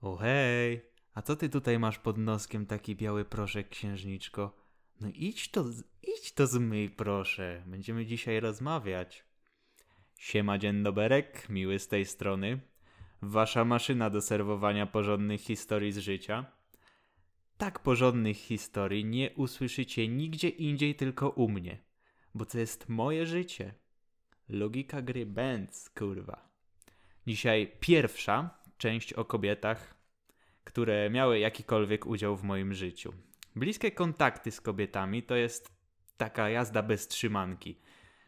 O hej, a co ty tutaj masz pod noskiem taki biały proszek, księżniczko? No idź to, idź to zmyj, proszę. Będziemy dzisiaj rozmawiać. Siema, dzień doberek, miły z tej strony. Wasza maszyna do serwowania porządnych historii z życia. Tak porządnych historii nie usłyszycie nigdzie indziej, tylko u mnie. Bo to jest moje życie. Logika gry Benz, kurwa. Dzisiaj pierwsza część o kobietach, które miały jakikolwiek udział w moim życiu. Bliskie kontakty z kobietami to jest taka jazda bez trzymanki.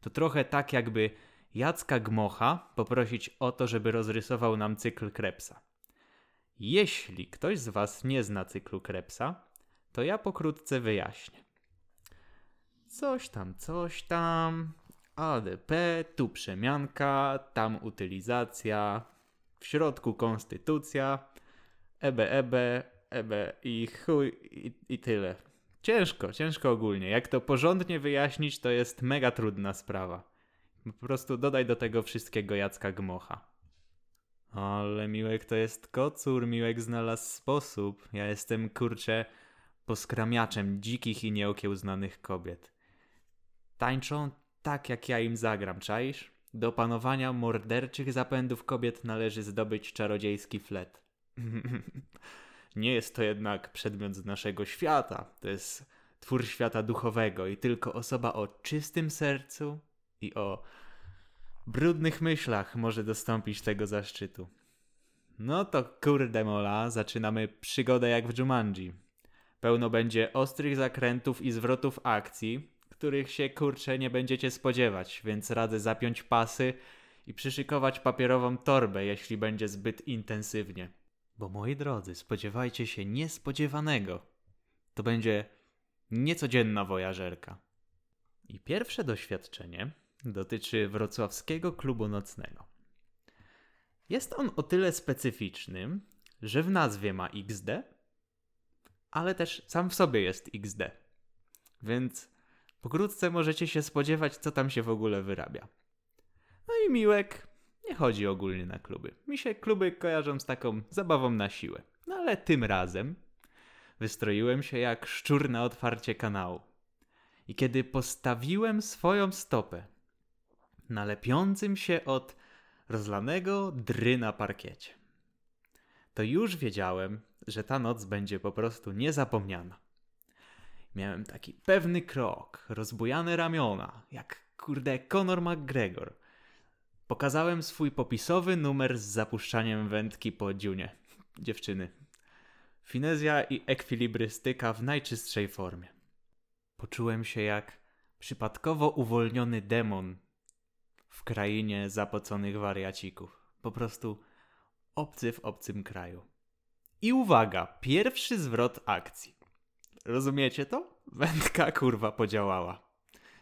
To trochę tak, jakby Jacka Gmocha poprosić o to, żeby rozrysował nam cykl Krebsa. Jeśli ktoś z Was nie zna cyklu Krebsa, to ja pokrótce wyjaśnię. Coś tam, coś tam. ADP, tu przemianka, tam utylizacja, w środku konstytucja, ebe, ebe, ebe i chuj i, i tyle. Ciężko, ciężko ogólnie. Jak to porządnie wyjaśnić, to jest mega trudna sprawa. Po prostu dodaj do tego wszystkiego Jacka Gmocha. Ale Miłek to jest kocur, Miłek znalazł sposób. Ja jestem, kurczę, poskramiaczem dzikich i nieokiełznanych kobiet. Tańczą tak, jak ja im zagram, czaisz? Do panowania morderczych zapędów kobiet należy zdobyć czarodziejski flet. Nie jest to jednak przedmiot z naszego świata. To jest twór świata duchowego i tylko osoba o czystym sercu i o brudnych myślach może dostąpić tego zaszczytu. No to kurde mola, zaczynamy przygodę jak w Jumanji. Pełno będzie ostrych zakrętów i zwrotów akcji, których się kurcze nie będziecie spodziewać, więc radzę zapiąć pasy i przyszykować papierową torbę, jeśli będzie zbyt intensywnie. Bo moi drodzy, spodziewajcie się niespodziewanego. To będzie niecodzienna wojażerka. I pierwsze doświadczenie dotyczy wrocławskiego klubu nocnego. Jest on o tyle specyficzny, że w nazwie ma XD, ale też sam w sobie jest XD. Więc pokrótce możecie się spodziewać, co tam się w ogóle wyrabia. No i Miłek nie chodzi ogólnie na kluby. Mi się kluby kojarzą z taką zabawą na siłę. No ale tym razem wystroiłem się jak szczur na otwarcie kanału. I kiedy postawiłem swoją stopę na lepiącym się od rozlanego dry na parkiecie, to już wiedziałem, że ta noc będzie po prostu niezapomniana. Miałem taki pewny krok, rozbujane ramiona, jak kurde Conor McGregor. Pokazałem swój popisowy numer z zapuszczaniem wędki po dziunie. Dziewczyny. Finezja i ekwilibrystyka w najczystszej formie. Poczułem się jak przypadkowo uwolniony demon w krainie zapoconych wariacików. Po prostu obcy w obcym kraju. I uwaga, pierwszy zwrot akcji. Rozumiecie to? Wędka kurwa podziałała.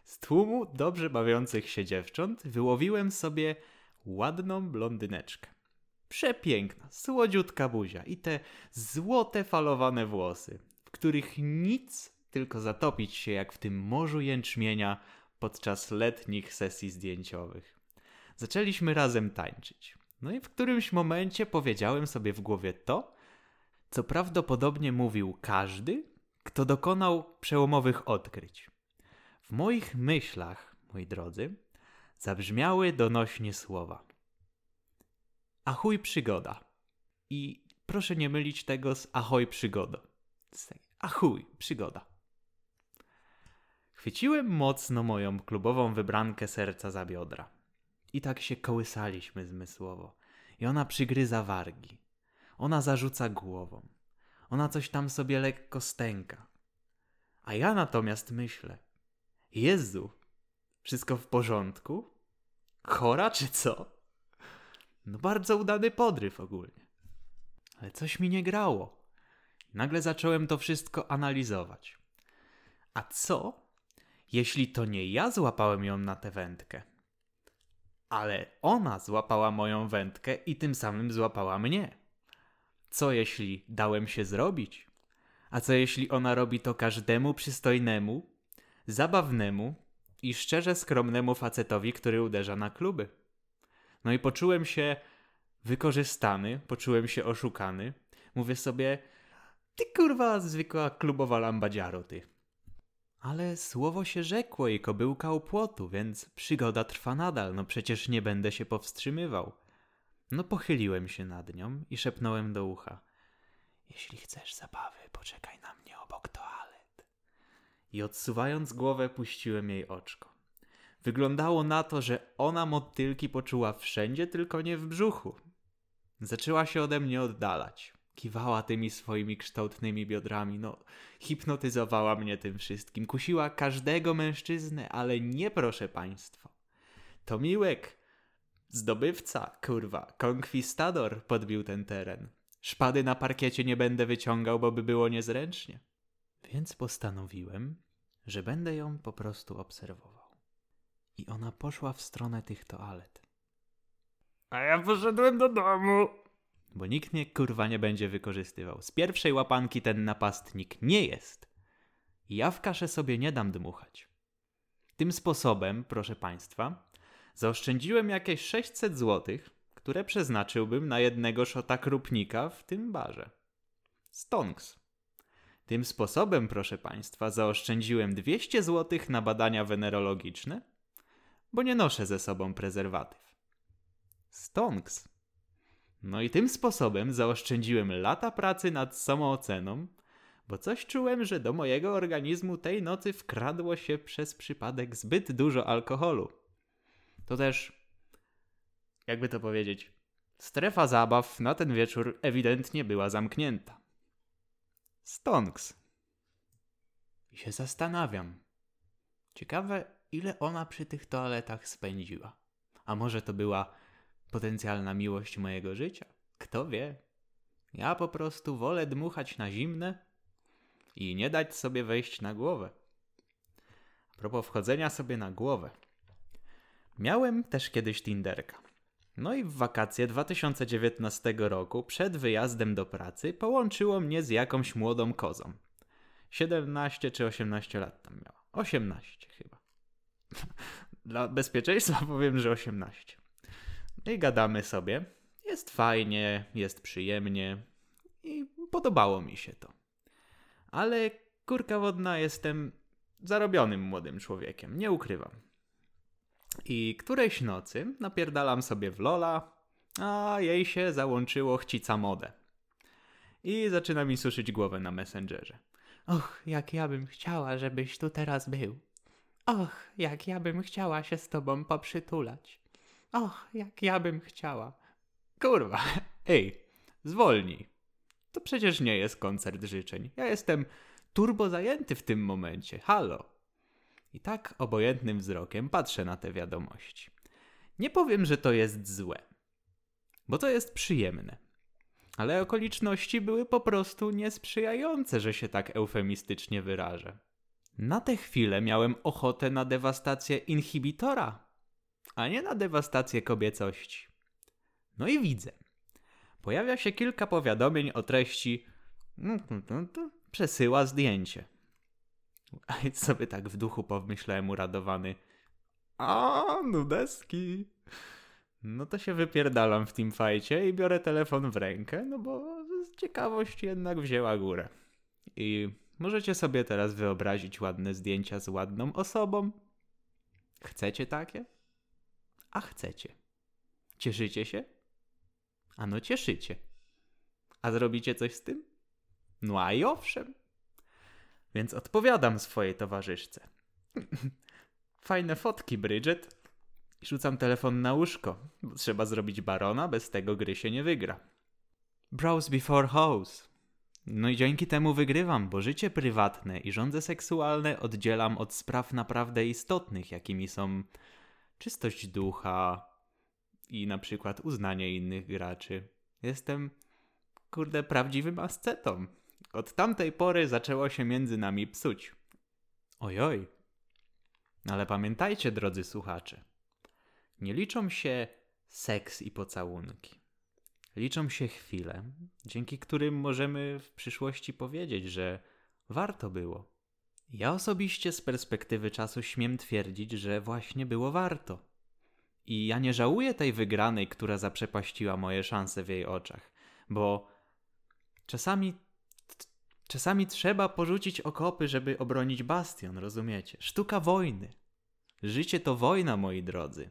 Z tłumu dobrze bawiących się dziewcząt wyłowiłem sobie ładną blondyneczkę. Przepiękna, słodziutka buzia i te złote falowane włosy, w których nic, tylko zatopić się jak w tym morzu jęczmienia podczas letnich sesji zdjęciowych. Zaczęliśmy razem tańczyć. No i w którymś momencie powiedziałem sobie w głowie to, co prawdopodobnie mówił każdy, kto dokonał przełomowych odkryć. W moich myślach, moi drodzy, zabrzmiały donośnie słowa. Ahoj przygoda. I proszę nie mylić tego z ahoj przygoda. Ahoj przygoda. Chwyciłem mocno moją klubową wybrankę serca za biodra. I tak się kołysaliśmy zmysłowo. I ona przygryza wargi. Ona zarzuca głową. Ona coś tam sobie lekko stęka. A ja natomiast myślę: Jezu, wszystko w porządku? Chora czy co? No bardzo udany podryw ogólnie. Ale coś mi nie grało. Nagle zacząłem to wszystko analizować. A co, jeśli to nie ja złapałem ją na tę wędkę? Ale ona złapała moją wędkę i tym samym złapała mnie. Co jeśli dałem się zrobić? A co jeśli ona robi to każdemu przystojnemu, zabawnemu i szczerze skromnemu facetowi, który uderza na kluby? No i poczułem się wykorzystany, poczułem się oszukany Mówię sobie, ty kurwa zwykła klubowa lambadziaro, ty. Ale słowo się rzekło i kobyłka u płotu, więc przygoda trwa nadal, no przecież nie będę się powstrzymywał. No pochyliłem się nad nią i szepnąłem do ucha. Jeśli chcesz zabawy, poczekaj na mnie obok toalet. I odsuwając głowę, puściłem jej oczko. Wyglądało na to, że ona motylki poczuła wszędzie, tylko nie w brzuchu. Zaczęła się ode mnie oddalać. Kiwała tymi swoimi kształtnymi biodrami, no, hipnotyzowała mnie tym wszystkim. Kusiła każdego mężczyznę, ale nie proszę państwa. To Miłek, zdobywca, kurwa, konkwistador podbił ten teren. Szpady na parkiecie nie będę wyciągał, bo by było niezręcznie. Więc postanowiłem, że będę ją po prostu obserwował. I ona poszła w stronę tych toalet. A ja poszedłem do domu. Bo nikt mnie kurwa nie będzie wykorzystywał. Z pierwszej łapanki ten napastnik nie jest. Ja w kaszę sobie nie dam dmuchać. Tym sposobem, proszę państwa, zaoszczędziłem jakieś 600 złotych, które przeznaczyłbym na jednego szota krupnika w tym barze. Stonks. Tym sposobem, proszę państwa, zaoszczędziłem 200 złotych na badania wenerologiczne, bo nie noszę ze sobą prezerwatyw. Stonks. No i tym sposobem zaoszczędziłem lata pracy nad samooceną, bo coś czułem, że do mojego organizmu tej nocy wkradło się przez przypadek zbyt dużo alkoholu. To też, jakby to powiedzieć, strefa zabaw na ten wieczór ewidentnie była zamknięta. Stonks. I się zastanawiam. Ciekawe, ile ona przy tych toaletach spędziła. A może to była potencjalna miłość mojego życia? Kto wie? Ja po prostu wolę dmuchać na zimne i nie dać sobie wejść na głowę. A propos wchodzenia sobie na głowę. Miałem też kiedyś Tinderka. No i w wakacje 2019 roku, przed wyjazdem do pracy, połączyło mnie z jakąś młodą kozą. 17 czy 18 lat tam miała. 18 chyba. Dla bezpieczeństwa powiem, że 18. No i gadamy sobie. Jest fajnie, jest przyjemnie i podobało mi się to. Ale kurka wodna jestem zarobionym młodym człowiekiem, nie ukrywam. I którejś nocy napierdalam sobie w Lola, a jej się załączyło chcica modę. I zaczyna mi suszyć głowę na Messengerze. Och, jak ja bym chciała, żebyś tu teraz był. Och, jak ja bym chciała się z tobą poprzytulać. Och, jak ja bym chciała. Kurwa, ej, zwolnij. To przecież nie jest koncert życzeń. Ja jestem turbo zajęty w tym momencie. Halo. I tak obojętnym wzrokiem patrzę na te wiadomości. Nie powiem, że to jest złe, bo to jest przyjemne. Ale okoliczności były po prostu niesprzyjające, że się tak eufemistycznie wyrażę. Na tę chwilę miałem ochotę na dewastację inhibitora, a nie na dewastację kobiecości. No i widzę. Pojawia się kilka powiadomień o treści przesyła zdjęcie. A sobie tak w duchu pomyślałem uradowany. A, nudeski. No to się wypierdalam w teamfajcie i biorę telefon w rękę, no bo ciekawość jednak wzięła górę. I możecie sobie teraz wyobrazić ładne zdjęcia z ładną osobą. Chcecie takie? A chcecie. Cieszycie się? Ano cieszycie. A zrobicie coś z tym? No a i owszem. Więc odpowiadam swojej towarzyszce. Fajne fotki, Bridget. I rzucam telefon na łóżko, trzeba zrobić barona, bez tego gry się nie wygra. Browse before house. No i dzięki temu wygrywam, bo życie prywatne i żądze seksualne oddzielam od spraw naprawdę istotnych, jakimi są czystość ducha i na przykład uznanie innych graczy. Jestem, kurde, prawdziwym ascetą. Od tamtej pory zaczęło się między nami psuć. Ojoj. Ale pamiętajcie, drodzy słuchacze, nie liczą się seks i pocałunki. Liczą się chwile, dzięki którym możemy w przyszłości powiedzieć, że warto było. Ja osobiście z perspektywy czasu śmiem twierdzić, że właśnie było warto. I ja nie żałuję tej wygranej, która zaprzepaściła moje szanse w jej oczach, bo Czasami czasami trzeba porzucić okopy, żeby obronić bastion, rozumiecie? Sztuka wojny. Życie to wojna, moi drodzy.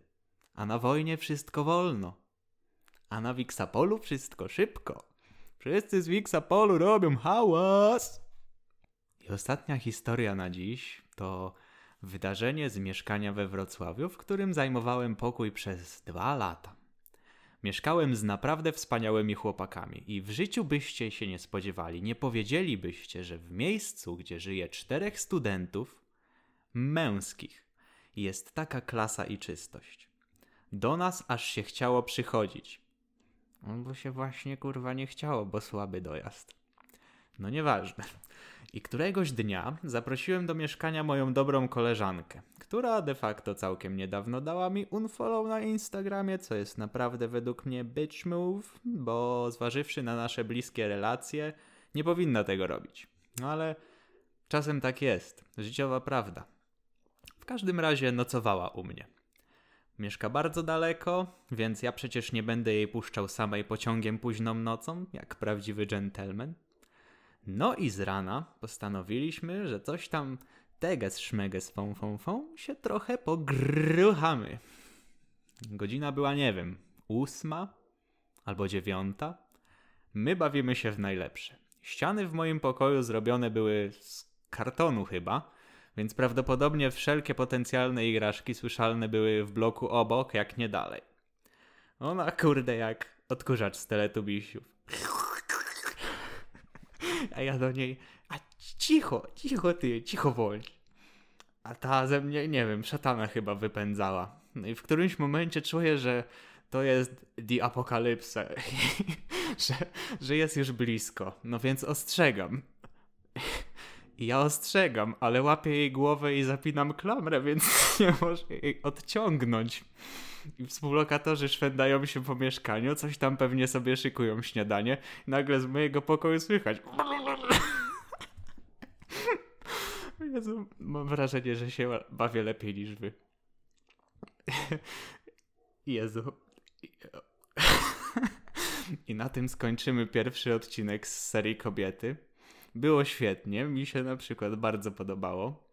A na wojnie wszystko wolno. A na Wiksapolu wszystko szybko. Wszyscy z Wiksapolu robią hałas. I ostatnia historia na dziś to wydarzenie z mieszkania we Wrocławiu, w którym zajmowałem pokój przez dwa lata. Mieszkałem z naprawdę wspaniałymi chłopakami i w życiu byście się nie spodziewali, nie powiedzielibyście, że w miejscu, gdzie żyje czterech studentów męskich, jest taka klasa i czystość. Do nas aż się chciało przychodzić. No bo się właśnie kurwa nie chciało, bo słaby dojazd. No nieważne. I któregoś dnia zaprosiłem do mieszkania moją dobrą koleżankę, która de facto całkiem niedawno dała mi unfollow na Instagramie, co jest naprawdę według mnie bitch move, bo zważywszy na nasze bliskie relacje, nie powinna tego robić. No ale czasem tak jest. Życiowa prawda. W każdym razie nocowała u mnie. Mieszka bardzo daleko, więc ja przecież nie będę jej puszczał samej pociągiem późną nocą, jak prawdziwy gentleman. No i z rana postanowiliśmy, że coś tam teges szmeges fą fą fą się trochę pogruchamy. Godzina była, nie wiem, ósma albo dziewiąta. My bawimy się w najlepsze. Ściany w moim pokoju zrobione były z kartonu chyba, więc prawdopodobnie wszelkie potencjalne igraszki słyszalne były w bloku obok, jak nie dalej. Ona kurde jak odkurzacz z teletubisiów. A ja do niej, a cicho, cicho ty, cicho bądź. A ta ze mnie, nie wiem, szatana chyba wypędzała. No i w którymś momencie czuję, że to jest The Apokalipsa, że, że jest już blisko. No więc ostrzegam. I ja ostrzegam, ale łapię jej głowę i zapinam klamrę, więc nie może jej odciągnąć. I współlokatorzy szwędają się po mieszkaniu, coś tam pewnie sobie szykują śniadanie. Nagle z mojego pokoju słychać. Jezu, mam wrażenie, że się bawię lepiej niż wy. Jezu. I na tym skończymy pierwszy odcinek z serii Kobiety. Było świetnie, mi się na przykład bardzo podobało,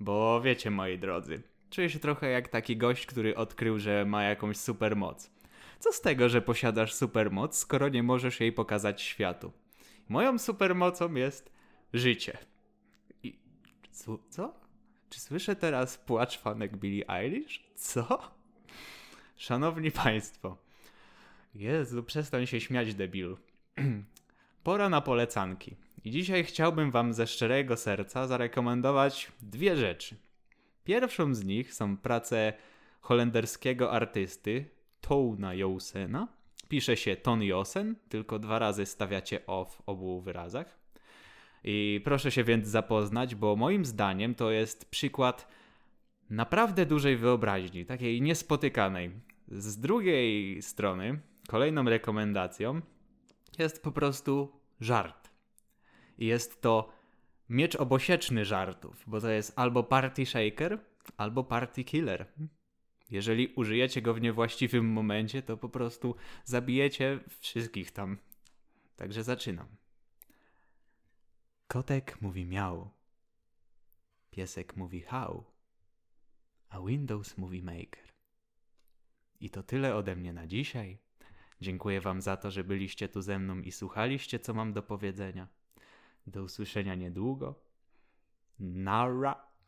bo wiecie moi drodzy, czuję się trochę jak taki gość, który odkrył, że ma jakąś supermoc. Co z tego, że posiadasz supermoc, skoro nie możesz jej pokazać światu? Moją supermocą jest życie. I co? Czy słyszę teraz płacz fanek Billie Eilish? Co? Szanowni Państwo. Jezu, przestań się śmiać, debilu. Pora na polecanki. I dzisiaj chciałbym Wam ze szczerego serca zarekomendować dwie rzeczy. Pierwszą z nich są prace holenderskiego artysty Touna Jousena. Pisze się Ton Josen, tylko dwa razy stawiacie o w obu wyrazach. I proszę się więc zapoznać, bo moim zdaniem to jest przykład naprawdę dużej wyobraźni, takiej niespotykanej. Z drugiej strony, kolejną rekomendacją jest po prostu żart. I jest to miecz obosieczny żartów, bo to jest albo party shaker, albo party killer. Jeżeli użyjecie go w niewłaściwym momencie, to po prostu zabijecie wszystkich tam. Także zaczynam. Kotek mówi miał. Piesek mówi how. A Windows mówi maker. I to tyle ode mnie na dzisiaj. Dziękuję Wam za to, że byliście tu ze mną i słuchaliście, co mam do powiedzenia. Do usłyszenia niedługo. Nara.